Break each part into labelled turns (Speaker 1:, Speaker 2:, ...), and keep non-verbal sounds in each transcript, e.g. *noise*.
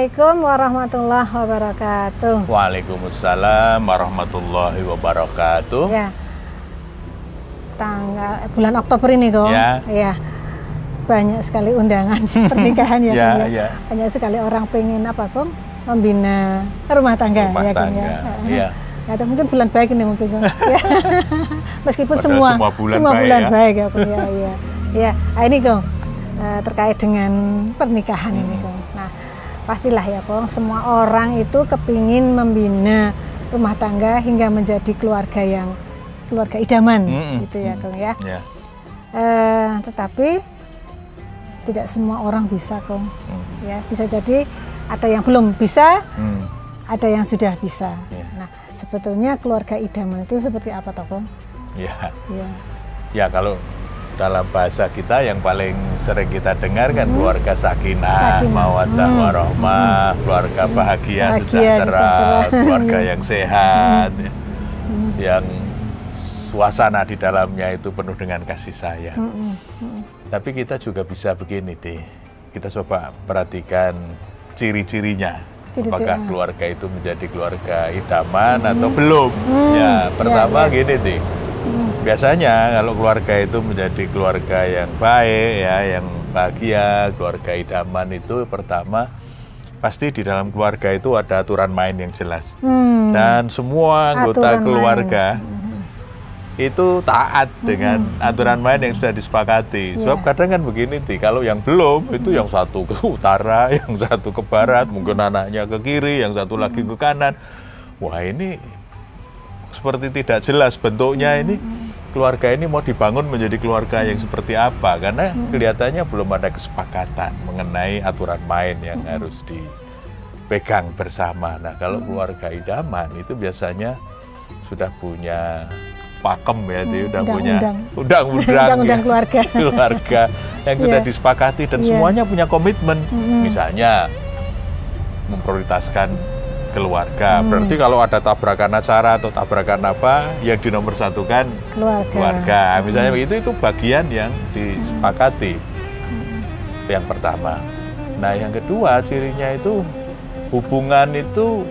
Speaker 1: Assalamualaikum warahmatullahi wabarakatuh.
Speaker 2: Waalaikumsalam warahmatullahi wabarakatuh.
Speaker 1: Ya. Tanggal eh, bulan Oktober ini kok.
Speaker 2: Ya.
Speaker 1: Ya. Banyak sekali undangan *laughs* pernikahan ya,
Speaker 2: Ya,
Speaker 1: Kong,
Speaker 2: ya.
Speaker 1: Banyak sekali orang pengen apa kok membina rumah tangga
Speaker 2: Rumah
Speaker 1: ya Kong,
Speaker 2: tangga,
Speaker 1: ya.
Speaker 2: iya.
Speaker 1: Tahu, mungkin bulan baik ini mungkin Kong. *laughs* ya. *laughs* Meskipun
Speaker 2: Padahal
Speaker 1: semua
Speaker 2: semua bulan
Speaker 1: semua
Speaker 2: baik
Speaker 1: bulan
Speaker 2: ya.
Speaker 1: baik ya. Ya, ya. Ya, nah, ini Kong eh, terkait dengan pernikahan ini Kong. Nah, pastilah ya Kong, semua orang itu kepingin membina rumah tangga hingga menjadi keluarga yang keluarga idaman
Speaker 2: Mm-mm.
Speaker 1: gitu ya Kong ya.
Speaker 2: Ya.
Speaker 1: Eh, tetapi tidak semua orang bisa Kong.
Speaker 2: Hmm.
Speaker 1: Ya, bisa jadi ada yang belum bisa,
Speaker 2: Hmm.
Speaker 1: ada yang sudah bisa.
Speaker 2: Ya.
Speaker 1: Nah, sebetulnya keluarga idaman itu seperti apa toh Kong?
Speaker 2: Ya.
Speaker 1: Ya.
Speaker 2: Ya kalau dalam bahasa kita yang paling sering kita dengar kan keluarga sakinah,
Speaker 1: Sakinah.
Speaker 2: mawaddah
Speaker 1: Hmm.
Speaker 2: warahmah, keluarga bahagia,
Speaker 1: Bahagia,
Speaker 2: sejahtera,
Speaker 1: sejahtera.
Speaker 2: keluarga yang sehat, ya. yang suasana di dalamnya itu penuh dengan kasih sayang.
Speaker 1: Mm-mm. Mm-mm.
Speaker 2: Tapi kita juga bisa begini, Ti. Kita coba perhatikan ciri-cirinya.
Speaker 1: Ciri-ciri,
Speaker 2: Apakah
Speaker 1: ah.
Speaker 2: keluarga itu menjadi keluarga idaman atau belum? Ya, pertama
Speaker 1: ya.
Speaker 2: gini, Ti. Biasanya kalau keluarga itu menjadi keluarga yang baik, ya, yang bahagia, keluarga idaman itu pertama pasti di dalam keluarga itu ada aturan main yang jelas.
Speaker 1: Hmm.
Speaker 2: Dan semua anggota
Speaker 1: Aturan main.
Speaker 2: keluarga itu taat dengan aturan main yang sudah disepakati.
Speaker 1: Iya.
Speaker 2: Sebab kadang kan begini, Ti, kalau yang belum itu yang satu ke utara, *laughs* yang satu ke barat, mungkin anaknya ke kiri, yang satu lagi ke kanan. Wah ini seperti tidak jelas bentuknya ini keluarga ini mau dibangun menjadi keluarga yang seperti apa karena kelihatannya belum ada kesepakatan mengenai aturan main yang harus dipegang bersama. Nah kalau keluarga idaman itu biasanya sudah punya pakem ya, Ti, udah punya
Speaker 1: undang-undang.
Speaker 2: undang-undang *laughs* ya,
Speaker 1: keluarga. *laughs*
Speaker 2: keluarga yang sudah
Speaker 1: Iya.
Speaker 2: disepakati dan
Speaker 1: Iya.
Speaker 2: semuanya punya komitmen. Misalnya memprioritaskan keluarga.
Speaker 1: Hmm.
Speaker 2: Berarti kalau ada tabrakan acara atau tabrakan apa yang dinomorsatukan
Speaker 1: Keluarga.
Speaker 2: keluarga. Misalnya begitu itu bagian yang disepakati. Itu Yang pertama. Nah, yang kedua cirinya itu hubungan itu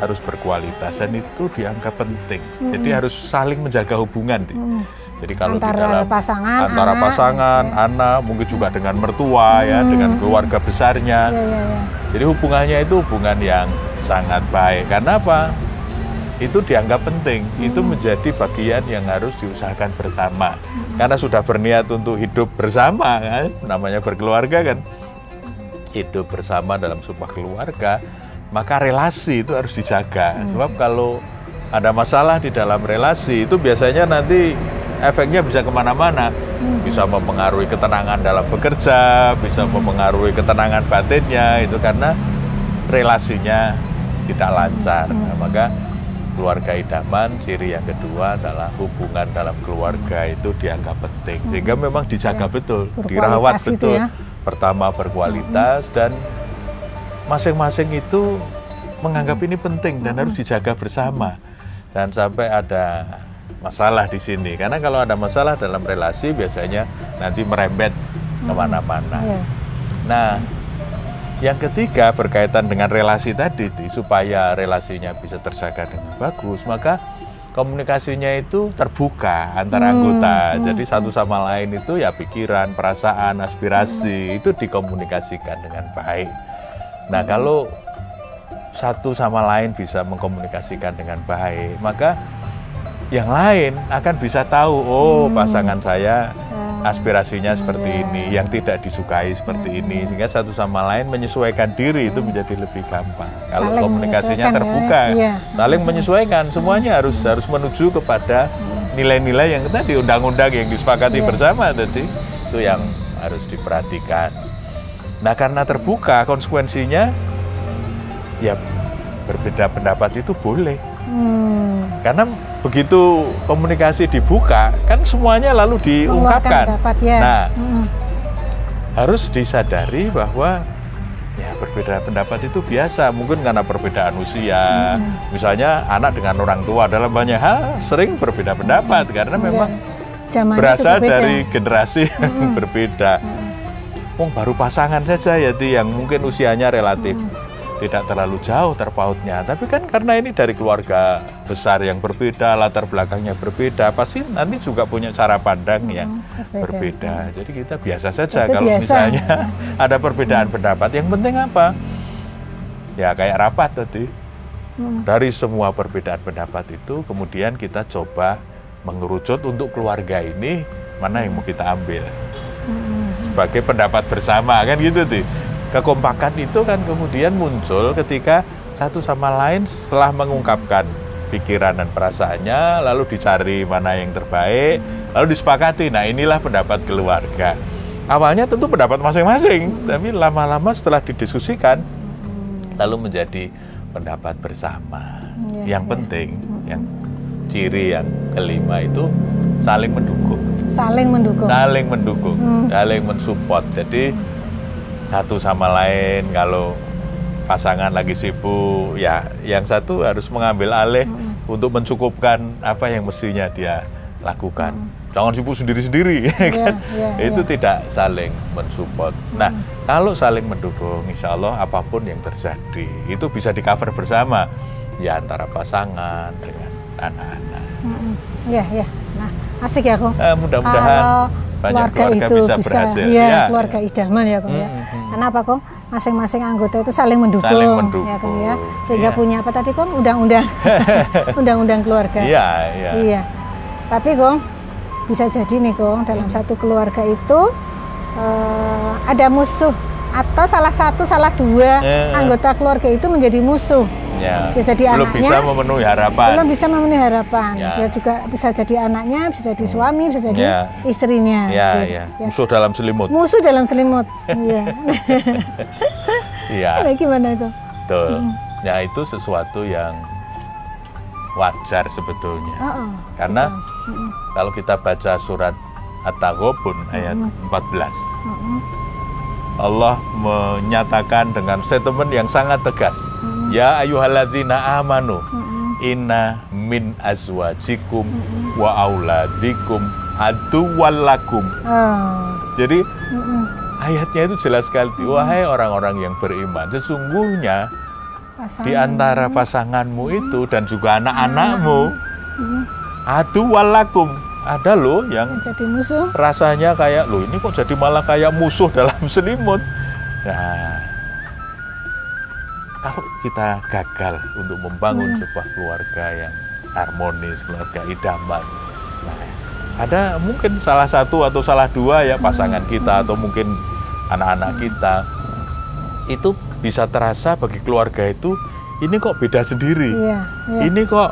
Speaker 2: harus berkualitas dan itu dianggap penting. Jadi harus saling menjaga hubungan. Ti. Jadi kalau
Speaker 1: Antara
Speaker 2: di dalam
Speaker 1: pasangan,
Speaker 2: antara
Speaker 1: anak,
Speaker 2: pasangan, anak, mungkin juga dengan mertua ya, dengan keluarga besarnya.
Speaker 1: Iya, iya, iya.
Speaker 2: Jadi hubungannya itu hubungan yang sangat baik. Karena apa? Itu dianggap penting. Itu menjadi bagian yang harus diusahakan bersama. Karena sudah berniat untuk hidup bersama kan, namanya berkeluarga kan. Hidup bersama dalam sebuah keluarga, maka relasi itu harus dijaga. Sebab kalau ada masalah di dalam relasi itu biasanya nanti efeknya bisa ke mana-mana. Bisa mempengaruhi ketenangan dalam bekerja, bisa mempengaruhi ketenangan batinnya itu karena relasinya tidak lancar. Nah, maka keluarga idaman ciri yang kedua adalah hubungan dalam keluarga itu dianggap penting. Sehingga memang dijaga
Speaker 1: Ya,
Speaker 2: betul, dirawat betul.
Speaker 1: ya.
Speaker 2: Pertama berkualitas dan masing-masing itu menganggap ini penting dan harus dijaga bersama. Dan sampai ada masalah di sini karena kalau ada masalah dalam relasi biasanya nanti merembet ke mana-mana.
Speaker 1: Iya.
Speaker 2: Nah, yang ketiga berkaitan dengan relasi tadi, supaya relasinya bisa terjaga dengan bagus, maka komunikasinya itu terbuka antar anggota. Jadi satu sama lain itu ya pikiran, perasaan, aspirasi itu dikomunikasikan dengan baik. Nah, kalau satu sama lain bisa mengkomunikasikan dengan baik, maka yang lain akan bisa tahu, oh pasangan saya aspirasinya seperti ini, yang tidak disukai seperti ini, sehingga satu sama lain menyesuaikan diri itu menjadi lebih gampang. Kalau
Speaker 1: Saling
Speaker 2: komunikasinya
Speaker 1: ya,
Speaker 2: terbuka,
Speaker 1: iya.
Speaker 2: saling menyesuaikan, semuanya harus harus menuju kepada nilai-nilai yang tadi undang-undang yang disepakati
Speaker 1: Iya.
Speaker 2: bersama tadi itu yang harus diperhatikan. Nah karena terbuka konsekuensinya ya berbeda pendapat itu boleh.
Speaker 1: Hmm.
Speaker 2: Karena begitu komunikasi dibuka, kan semuanya lalu diungkapkan.
Speaker 1: Pendapat, ya.
Speaker 2: Nah,
Speaker 1: Mm-mm.
Speaker 2: harus disadari bahwa ya berbeda pendapat itu biasa. Mungkin karena perbedaan usia, misalnya anak dengan orang tua dalam banyak hal sering berbeda pendapat karena memang
Speaker 1: Zamannya
Speaker 2: berasal dari generasi yang berbeda. wong baru pasangan saja ya yang mungkin usianya relatif tidak terlalu jauh terpautnya. Tapi kan karena ini dari keluarga besar yang berbeda, latar belakangnya berbeda, pasti nanti juga punya cara pandang yang
Speaker 1: berbeda.
Speaker 2: berbeda. Jadi kita biasa saja
Speaker 1: Itu
Speaker 2: kalau
Speaker 1: biasa.
Speaker 2: misalnya *laughs* ada perbedaan pendapat. Yang penting apa? Ya kayak rapat tadi. Dari semua perbedaan pendapat itu kemudian kita coba mengerucut untuk keluarga ini mana yang mau kita ambil sebagai pendapat bersama kan gitu tuh. Kekompakan itu kan kemudian muncul ketika satu sama lain setelah mengungkapkan pikiran dan perasaannya lalu dicari mana yang terbaik lalu disepakati. Nah, inilah pendapat keluarga. Awalnya tentu pendapat masing-masing, tapi lama-lama setelah didiskusikan lalu menjadi pendapat bersama.
Speaker 1: Iya,
Speaker 2: yang
Speaker 1: iya.
Speaker 2: penting, yang ciri yang kelima itu saling mendukung
Speaker 1: Saling mendukung.
Speaker 2: saling mendukung,
Speaker 1: Hmm.
Speaker 2: saling mensupport. Jadi satu sama lain kalau pasangan lagi sibuk, ya yang satu harus mengambil alih
Speaker 1: Hmm.
Speaker 2: untuk mencukupkan apa yang mestinya dia lakukan. Jangan sibuk sendiri-sendiri, ya *laughs* kan?
Speaker 1: iya,
Speaker 2: itu
Speaker 1: iya.
Speaker 2: tidak saling mensupport. Nah, kalau saling mendukung, insya Allah apa pun yang terjadi itu bisa di cover bersama, ya antara pasangan dengan anak-anak.
Speaker 1: Iya, iya. Nah, asik ya, Kong.
Speaker 2: Eh, mudah-mudahan banyak
Speaker 1: keluarga
Speaker 2: keluarga
Speaker 1: itu
Speaker 2: bisa berhasil.
Speaker 1: Iya,
Speaker 2: Ya,
Speaker 1: keluarga
Speaker 2: ya.
Speaker 1: idaman ya, Kong ya. Karena apa, Kong? Masing-masing anggota itu saling mendukung,
Speaker 2: Saling
Speaker 1: ya,
Speaker 2: mendukung,
Speaker 1: Kong ya. Sehingga
Speaker 2: iya.
Speaker 1: punya apa tadi, Kong? Undang-undang. *laughs* Undang-undang keluarga.
Speaker 2: Iya, iya.
Speaker 1: Iya. Tapi Kong, bisa jadi nih Kong, dalam satu keluarga itu eh, ada musuh atau salah satu, salah dua
Speaker 2: Eh.
Speaker 1: anggota keluarga itu menjadi musuh.
Speaker 2: Ya.
Speaker 1: Bisa jadi
Speaker 2: Belum
Speaker 1: anaknya,
Speaker 2: bisa memenuhi harapan.
Speaker 1: Belum bisa memenuhi harapan.
Speaker 2: Ya.
Speaker 1: Dia juga bisa jadi anaknya, bisa jadi suami, bisa jadi
Speaker 2: Ya.
Speaker 1: istrinya.
Speaker 2: Ya,
Speaker 1: gitu.
Speaker 2: ya.
Speaker 1: Ya.
Speaker 2: Musuh dalam selimut.
Speaker 1: Musuh dalam selimut. *laughs* Iya.
Speaker 2: Iya,
Speaker 1: Nah, gimana itu?
Speaker 2: betul. Ya itu sesuatu yang wajar sebetulnya.
Speaker 1: Oh,
Speaker 2: Karena kalau kita baca surat At-Taghabun ayat 14. Allah menyatakan dengan statement yang sangat tegas. Ya ayyuhalladzina amanu inna min azwajikum wa auladikum aduwallakum.
Speaker 1: Oh.
Speaker 2: Jadi
Speaker 1: Mm-mm.
Speaker 2: ayatnya itu jelas sekali. Wahai orang-orang yang beriman, sesungguhnya
Speaker 1: Pasangan.
Speaker 2: di antara pasanganmu itu dan juga anak-anakmu aduwallakum. Ada loh yang
Speaker 1: jadi musuh.
Speaker 2: rasanya kayak loh ini kok jadi malah kayak musuh dalam selimut. Nah, kalau kita gagal untuk membangun sebuah keluarga yang harmonis, keluarga idaman, nah, ada mungkin salah satu atau salah dua ya pasangan kita atau mungkin anak-anak kita. Itu bisa terasa bagi keluarga itu ini kok beda sendiri,
Speaker 1: Iya, iya.
Speaker 2: ini kok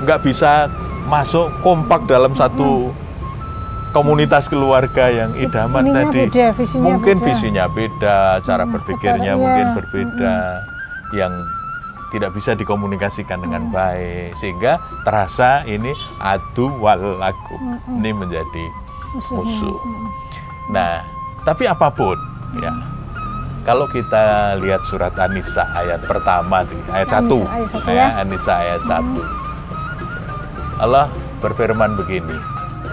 Speaker 2: nggak bisa masuk kompak dalam satu komunitas keluarga yang idaman
Speaker 1: Ininya
Speaker 2: tadi.
Speaker 1: beda, visinya
Speaker 2: mungkin
Speaker 1: beda.
Speaker 2: visinya beda, cara
Speaker 1: Hmm,
Speaker 2: berpikirnya
Speaker 1: cara-
Speaker 2: mungkin
Speaker 1: iya.
Speaker 2: berbeda, yang tidak bisa dikomunikasikan dengan
Speaker 1: Hmm.
Speaker 2: baik, sehingga terasa ini adu walaku.
Speaker 1: Hmm,
Speaker 2: Ini menjadi
Speaker 1: Musuhnya.
Speaker 2: musuh. Nah, tapi apa pun ya. Kalau kita lihat surat An-Nisa ayat pertama ayat
Speaker 1: An-Nisa
Speaker 2: 1.
Speaker 1: ayat satu ya.
Speaker 2: An-Nisa ayat 1. Allah berfirman begini,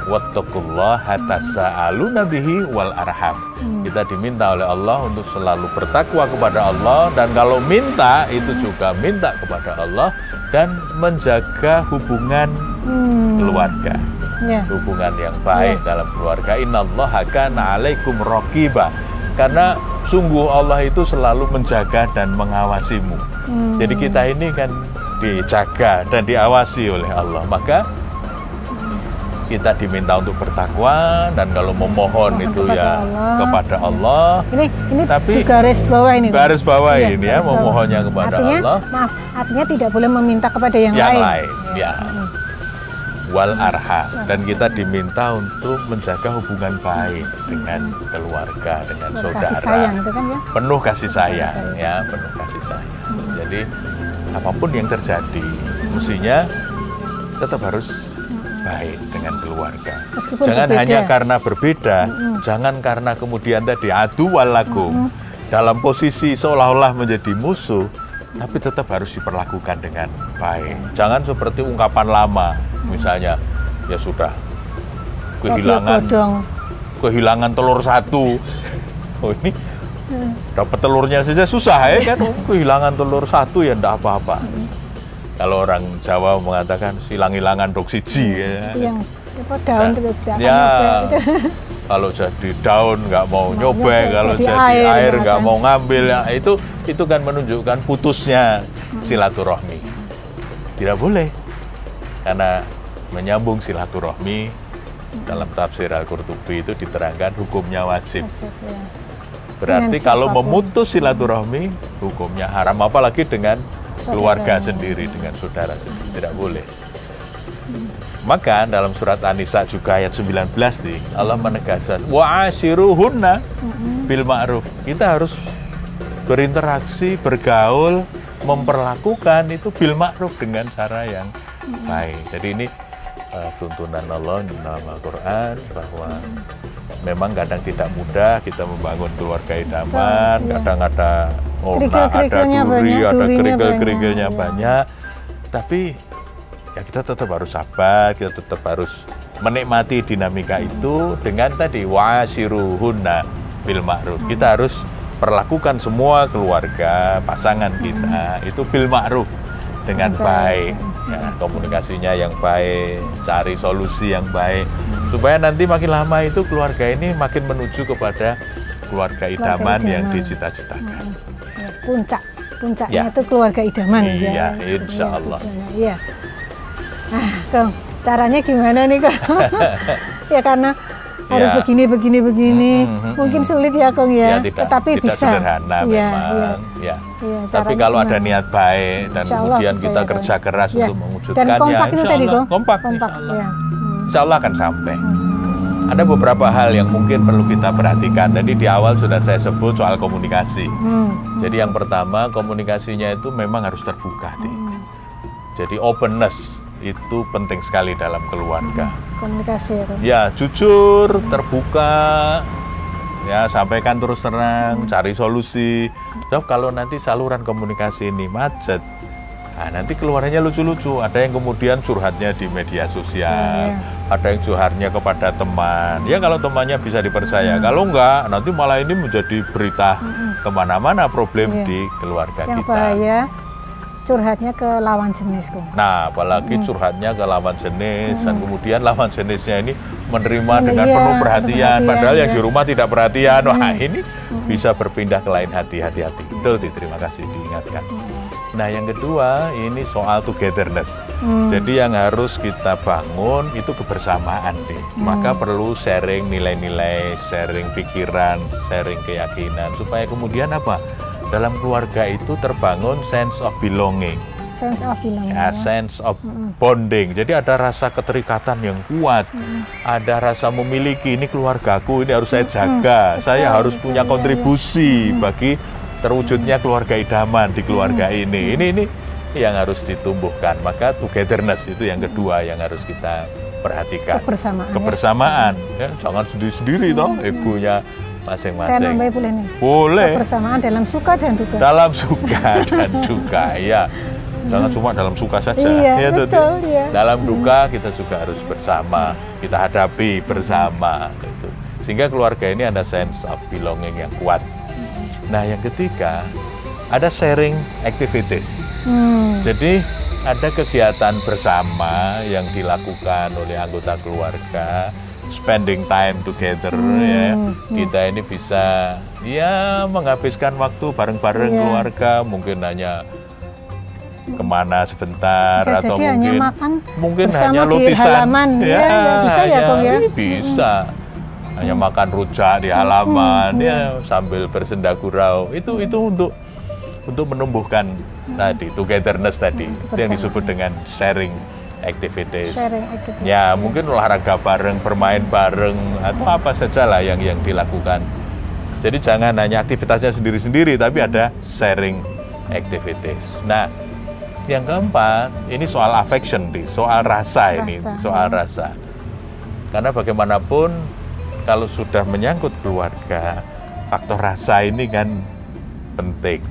Speaker 2: Wattaqullaha tasa'aluna bihi wal arham. Kita diminta oleh Allah untuk selalu bertakwa kepada Allah dan kalau minta itu juga minta kepada Allah dan menjaga hubungan
Speaker 1: Hmm,
Speaker 2: keluarga
Speaker 1: ya.
Speaker 2: hubungan yang baik dalam keluarga. Innallaha kana 'alaikum raqiba. Karena sungguh Allah itu selalu menjaga dan mengawasimu.
Speaker 1: Hmm.
Speaker 2: Jadi kita ini kan dijaga dan diawasi oleh Allah. Maka kita diminta untuk bertakwa dan kalau memohon
Speaker 1: Mohon
Speaker 2: itu
Speaker 1: kepada
Speaker 2: ya
Speaker 1: Allah.
Speaker 2: kepada Allah.
Speaker 1: Ini ini
Speaker 2: Tapi
Speaker 1: di garis bawah ini.
Speaker 2: Garis bawah
Speaker 1: Iya,
Speaker 2: ini ya,
Speaker 1: bawah.
Speaker 2: memohonnya kepada
Speaker 1: artinya,
Speaker 2: Allah.
Speaker 1: Maaf, artinya tidak boleh meminta kepada yang,
Speaker 2: Yang
Speaker 1: lain.
Speaker 2: lain, ya. Wal arha dan kita diminta untuk menjaga hubungan baik dengan keluarga dengan saudara
Speaker 1: Kasih sayang itu kan ya.
Speaker 2: penuh kasih sayang
Speaker 1: sayang.
Speaker 2: ya penuh kasih sayang jadi apa pun yang terjadi mestinya tetap harus baik dengan keluarga.
Speaker 1: Meskipun
Speaker 2: jangan
Speaker 1: berbeda.
Speaker 2: hanya karena berbeda jangan karena kemudian tadi adu walakum dalam posisi seolah-olah menjadi musuh tapi tetap harus diperlakukan dengan baik. Jangan seperti ungkapan lama misalnya ya sudah
Speaker 1: Radio
Speaker 2: kehilangan kehilangan telur satu. *laughs* Oh ini dapat telurnya saja susah ya kan? *laughs* Kehilangan telur satu ya ndak apa-apa kalau orang Jawa mengatakan silang-ilangan dok siji ya.
Speaker 1: Itu yang apa daun
Speaker 2: Nah,
Speaker 1: tidak
Speaker 2: ya.
Speaker 1: nyobek itu. *laughs*
Speaker 2: kalau jadi daun nggak mau nyobek,
Speaker 1: nyobek,
Speaker 2: kalau
Speaker 1: jadi
Speaker 2: jadi,
Speaker 1: air nggak
Speaker 2: mau ngambil, ya, itu itu kan menunjukkan putusnya silaturahmi. Tidak boleh, karena menyambung silaturahmi dalam tafsir Al-Qurtubi itu diterangkan hukumnya wajib.
Speaker 1: Wajib, ya.
Speaker 2: Berarti kalau memutus silaturahmi hukumnya haram, apalagi dengan keluarga
Speaker 1: Saudaranya.
Speaker 2: sendiri, dengan saudara sendiri tidak boleh. Maka dalam surat An-Nisa juga ayat 19 nih, Allah menegaskan wa ashiruhunna bil ma'ruf. Kita harus berinteraksi, bergaul, memperlakukan itu bil ma'ruf dengan cara yang baik. Jadi ini eh, tuntunan Allah di dalam Al-Qur'an bahwa memang kadang tidak mudah kita membangun keluarga idaman, kadang ada ngonak, ada duri,
Speaker 1: banyak,
Speaker 2: ada kerikil-kerikilnya
Speaker 1: banyak,
Speaker 2: banyak. Tapi ya kita tetap harus sabar, kita tetap harus menikmati dinamika itu dengan tadi wasiruhunna bil ma'ruf. Kita harus perlakukan semua keluarga, pasangan kita itu bil ma'ruf dengan baik. Ya, komunikasinya yang baik, cari solusi yang baik. Supaya nanti makin lama itu keluarga ini makin menuju kepada keluarga idaman yang dicita-citakan.
Speaker 1: Ya, puncak puncaknya
Speaker 2: Ya.
Speaker 1: itu keluarga idaman
Speaker 2: Iya,
Speaker 1: ya.
Speaker 2: insya
Speaker 1: Iya,
Speaker 2: Allah.
Speaker 1: tujuannya. Iya. Ah, Kong, caranya gimana nih Kong? *laughs* ya karena harus
Speaker 2: Ya.
Speaker 1: begini begini begini.
Speaker 2: Mm, mm, mm,
Speaker 1: Mungkin sulit ya Kong ya,
Speaker 2: Ya, tidak,
Speaker 1: tetapi
Speaker 2: tidak
Speaker 1: bisa.
Speaker 2: sederhana
Speaker 1: Iya,
Speaker 2: memang.
Speaker 1: iya.
Speaker 2: Ya.
Speaker 1: Iya,
Speaker 2: Tapi kalau ada niat baik dan
Speaker 1: Insya Allah
Speaker 2: kemudian kita
Speaker 1: ya,
Speaker 2: kerja keras
Speaker 1: Ya.
Speaker 2: untuk
Speaker 1: Dan
Speaker 2: mewujudkannya,
Speaker 1: kompak itu
Speaker 2: insya
Speaker 1: tadi
Speaker 2: Allah.
Speaker 1: Kong.
Speaker 2: Kompak,
Speaker 1: kompak.
Speaker 2: insya Allah.
Speaker 1: Ya. Hmm.
Speaker 2: Insya Allah akan sampai. Ada beberapa hal yang mungkin perlu kita perhatikan. Tadi di awal sudah saya sebut soal komunikasi.
Speaker 1: Hmm.
Speaker 2: Jadi yang pertama komunikasinya itu memang harus terbuka, Ti.
Speaker 1: Hmm.
Speaker 2: Jadi openness itu penting sekali dalam keluarga.
Speaker 1: Komunikasi ya.
Speaker 2: Ya jujur, terbuka, ya sampaikan terus terang, cari solusi. So, kalau nanti saluran komunikasi ini macet, nah, nanti keluarnya lucu-lucu. Ada yang kemudian curhatnya di media sosial,
Speaker 1: Iya.
Speaker 2: ada yang curhatnya kepada teman. Ya kalau temannya bisa dipercaya, kalau enggak nanti malah ini menjadi berita ke mana-mana problem
Speaker 1: Iya.
Speaker 2: di keluarga
Speaker 1: Yang
Speaker 2: kita.
Speaker 1: bahaya curhatnya ke lawan jenis Kong.
Speaker 2: Nah, apalagi curhatnya ke lawan jenis dan kemudian lawan jenisnya ini menerima
Speaker 1: Iya,
Speaker 2: dengan
Speaker 1: iya,
Speaker 2: penuh perhatian,
Speaker 1: perhatian,
Speaker 2: padahal yang
Speaker 1: iya.
Speaker 2: di rumah tidak perhatian. Wah, ini bisa berpindah ke lain hati, hati-hati. Betul, Ti. terima kasih diingatkan. Nah, yang kedua ini soal togetherness. Jadi yang harus kita bangun itu kebersamaan, Ti. Maka perlu sharing nilai-nilai, sharing pikiran, sharing keyakinan supaya kemudian apa? Dalam keluarga itu terbangun sense of belonging
Speaker 1: Sense of belonging.
Speaker 2: ya, sense of bonding. Jadi ada rasa keterikatan yang kuat, ada rasa memiliki ini keluargaku, ini harus saya jaga. Saya harus punya kontribusi bagi terwujudnya keluarga idaman di keluarga ini. Ini ini yang harus ditumbuhkan. Maka togetherness itu yang kedua yang harus kita perhatikan.
Speaker 1: Kebersamaan, ya.
Speaker 2: Kebersamaan. Ya, jangan sendiri-sendiri toh, ibunya
Speaker 1: Saya
Speaker 2: masing-masing.
Speaker 1: nambahin boleh nih.
Speaker 2: Boleh
Speaker 1: Kebersamaan dalam suka dan duka.
Speaker 2: dalam suka dan *laughs* duka ya jangan cuma dalam suka saja
Speaker 1: Iya,
Speaker 2: Ya,
Speaker 1: betul, iya.
Speaker 2: dalam duka kita juga harus bersama kita hadapi bersama gitu. sehingga keluarga ini ada sense of belonging yang kuat nah yang ketiga ada sharing activities
Speaker 1: Hmm.
Speaker 2: jadi ada kegiatan bersama yang dilakukan oleh anggota keluarga, spending time together ya. Kita ini bisa ya menghabiskan waktu bareng-bareng
Speaker 1: Iya.
Speaker 2: keluarga, mungkin hanya ke mana sebentar
Speaker 1: Bisa
Speaker 2: atau
Speaker 1: jadi hanya
Speaker 2: mungkin
Speaker 1: makan
Speaker 2: mungkin hanya
Speaker 1: di halaman. Ya, ya, bisa ya, ya?
Speaker 2: ini bisa. Hanya makan rujak di halaman ya sambil bersenda gurau. Itu itu untuk untuk menumbuhkan tadi togetherness tadi itu yang disebut dengan sharing activities.
Speaker 1: Sharing activity.
Speaker 2: Ya mungkin olahraga bareng, bermain bareng atau apa saja lah yang yang dilakukan. Jadi jangan hanya aktivitasnya sendiri-sendiri, tapi ada sharing activities. Nah, yang keempat ini soal affection, Ti. soal rasa, ini,
Speaker 1: Rasa.
Speaker 2: soal rasa. Karena bagaimanapun kalau sudah menyangkut keluarga, faktor rasa ini kan penting.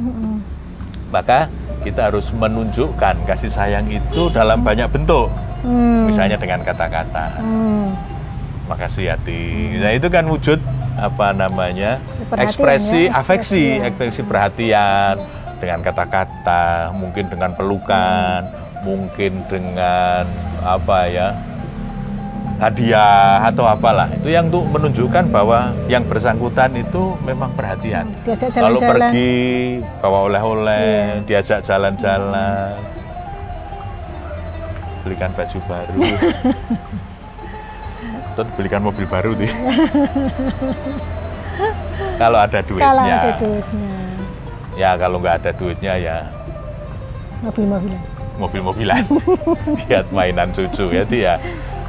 Speaker 2: Maka kita harus menunjukkan kasih sayang itu dalam banyak bentuk.
Speaker 1: Hmm.
Speaker 2: Misalnya dengan kata-kata.
Speaker 1: Hmm.
Speaker 2: makasih Yati. Nah itu kan wujud apa namanya
Speaker 1: Perhatian
Speaker 2: ekspresi
Speaker 1: ya,
Speaker 2: afeksi,
Speaker 1: ya.
Speaker 2: ekspresi perhatian dengan kata-kata, mungkin dengan pelukan, mungkin dengan apa ya hadiah atau apalah itu yang untuk menunjukkan bahwa yang bersangkutan itu memang perhatian.
Speaker 1: Diajak
Speaker 2: Kalau
Speaker 1: jalan-jalan.
Speaker 2: pergi bawa oleh-oleh,
Speaker 1: Iya.
Speaker 2: diajak jalan-jalan, belikan baju baru, *laughs* atau belikan mobil baru nih. *laughs* kalau ada duitnya,
Speaker 1: Kalau ada duitnya,
Speaker 2: ya kalau nggak ada duitnya ya
Speaker 1: mobil-mobilan.
Speaker 2: mobil-mobilan, *laughs* lihat mainan cucu ya Ti,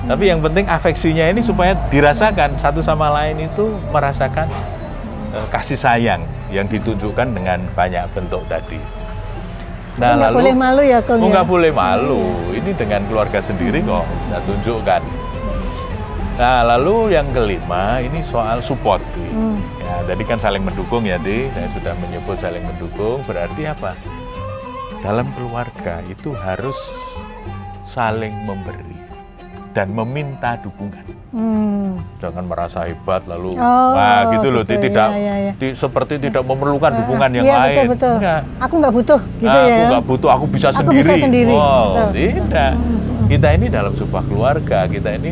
Speaker 2: ya. Tapi yang penting afeksinya ini supaya dirasakan satu sama lain itu merasakan eh, kasih sayang yang ditunjukkan dengan banyak bentuk tadi.
Speaker 1: Tapi nggak boleh malu ya, Kong,
Speaker 2: Oh,
Speaker 1: ya?
Speaker 2: nggak boleh malu. Ini dengan keluarga sendiri kok kita tunjukkan. Nah, lalu yang kelima ini soal support. Ti.
Speaker 1: Hmm.
Speaker 2: Ya, tadi kan saling mendukung ya, Ti. Saya sudah menyebut saling mendukung. Berarti apa? Dalam keluarga itu harus saling memberi dan meminta dukungan.
Speaker 1: Hmm.
Speaker 2: Jangan merasa hebat lalu,
Speaker 1: Oh,
Speaker 2: nah gitu loh, Ti.
Speaker 1: gitu,
Speaker 2: tidak
Speaker 1: ya, ya, ya.
Speaker 2: ti- seperti tidak memerlukan dukungan yang
Speaker 1: Iya,
Speaker 2: lain.
Speaker 1: betul betul.
Speaker 2: Enggak.
Speaker 1: Aku nggak butuh, gitu
Speaker 2: Ah,
Speaker 1: ya.
Speaker 2: Aku nggak butuh, aku bisa
Speaker 1: Aku
Speaker 2: sendiri.
Speaker 1: bisa sendiri,
Speaker 2: Wow,
Speaker 1: betul. Hmm,
Speaker 2: tidak. Kita ini dalam sebuah keluarga, kita ini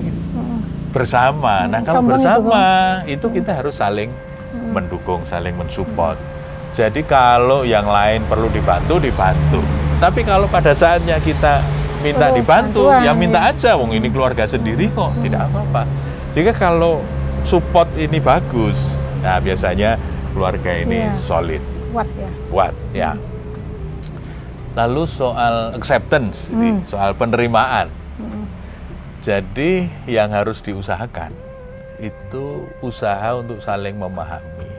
Speaker 2: bersama. Nah, kalau
Speaker 1: Sombong itu,
Speaker 2: bersama itu, kita harus saling mendukung, saling mensupport. Jadi kalau yang lain perlu dibantu, dibantu. Tapi kalau pada saatnya kita minta
Speaker 1: Perlu
Speaker 2: dibantu,
Speaker 1: bantuan,
Speaker 2: ya minta
Speaker 1: ya.
Speaker 2: aja. Wong ini keluarga sendiri kok, tidak apa-apa. Jika kalau support ini bagus, nah biasanya keluarga ini
Speaker 1: Iya.
Speaker 2: solid
Speaker 1: Kuat ya.
Speaker 2: kuat ya. Lalu soal acceptance,
Speaker 1: Hmm.
Speaker 2: soal penerimaan. Jadi yang harus diusahakan itu usaha untuk saling memahami,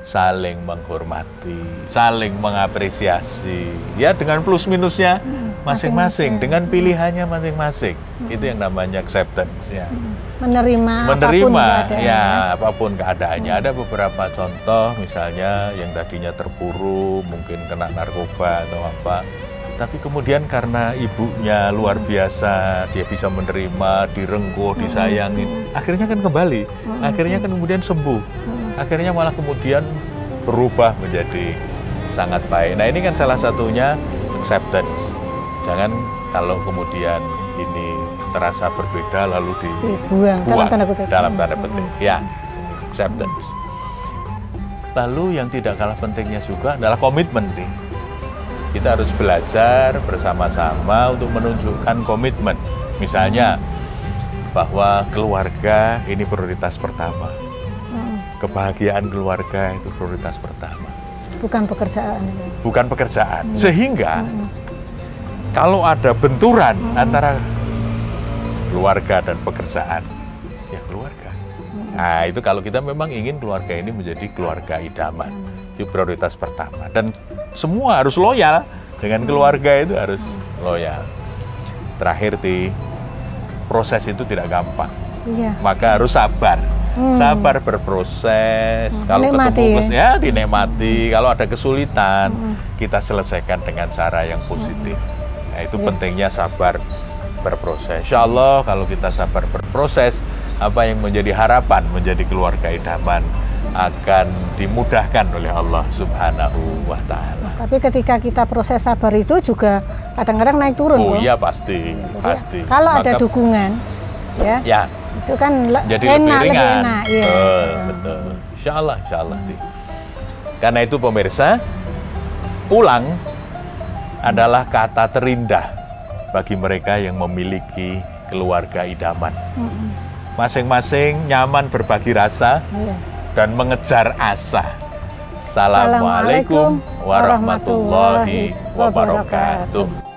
Speaker 2: saling menghormati, saling mengapresiasi. Ya dengan plus minusnya
Speaker 1: Hmm,
Speaker 2: masing-masing, dengan pilihannya masing-masing. Itu yang namanya acceptance ya.
Speaker 1: Menerima, apa pun
Speaker 2: menerima
Speaker 1: keadaannya.
Speaker 2: ya apa pun keadaannya ada. Beberapa contoh misalnya yang tadinya terpuruk mungkin kena narkoba atau apa. Tapi kemudian karena ibunya luar biasa dia bisa menerima direngkuh disayangin akhirnya kan kembali. Akhirnya kan kemudian sembuh. Akhirnya malah kemudian berubah menjadi sangat baik. Nah ini kan salah satunya acceptance jangan kalau kemudian ini terasa berbeda lalu di
Speaker 1: Dibuang, dalam tanda kutip.
Speaker 2: dalam tanda petik ya acceptance lalu yang tidak kalah pentingnya juga adalah komitmen nih kita harus belajar bersama-sama untuk menunjukkan komitmen. Misalnya bahwa keluarga ini prioritas pertama.
Speaker 1: Hmm.
Speaker 2: kebahagiaan keluarga itu prioritas pertama.
Speaker 1: Bukan pekerjaan.
Speaker 2: bukan pekerjaan.
Speaker 1: Hmm.
Speaker 2: Kalau ada benturan antara keluarga dan pekerjaan ya keluarga. Nah itu kalau kita memang ingin keluarga ini menjadi keluarga idaman itu prioritas pertama. Dan semua harus loyal. Dengan keluarga itu harus loyal. Terakhir ti proses itu tidak gampang.
Speaker 1: Iya.
Speaker 2: maka harus sabar. Sabar berproses. Kalau
Speaker 1: Dinikmati
Speaker 2: ketemu
Speaker 1: ya.
Speaker 2: ya dinikmati. Kalau ada kesulitan kita selesaikan dengan cara yang positif nah, itu pentingnya sabar berproses Insya Allah kalau kita sabar berproses apa yang menjadi harapan menjadi keluarga idaman akan dimudahkan oleh Allah Subhanahu wa taala.
Speaker 1: Tapi ketika kita proses sabar itu juga kadang-kadang naik turun.
Speaker 2: Oh iya pasti,
Speaker 1: Jadi,
Speaker 2: pasti.
Speaker 1: Kalau ada
Speaker 2: Maka-
Speaker 1: dukungan, ya,
Speaker 2: ya
Speaker 1: itu kan
Speaker 2: jadi
Speaker 1: enak,
Speaker 2: lebih ringan.
Speaker 1: enak. Iya.
Speaker 2: Betul, betul. Insya Allah, insya Allah. Ti. Karena itu pemirsa, pulang adalah kata terindah bagi mereka yang memiliki keluarga idaman. Masing-masing nyaman berbagi rasa
Speaker 1: Iya.
Speaker 2: dan mengejar asa. Assalamualaikum warahmatullahi wabarakatuh.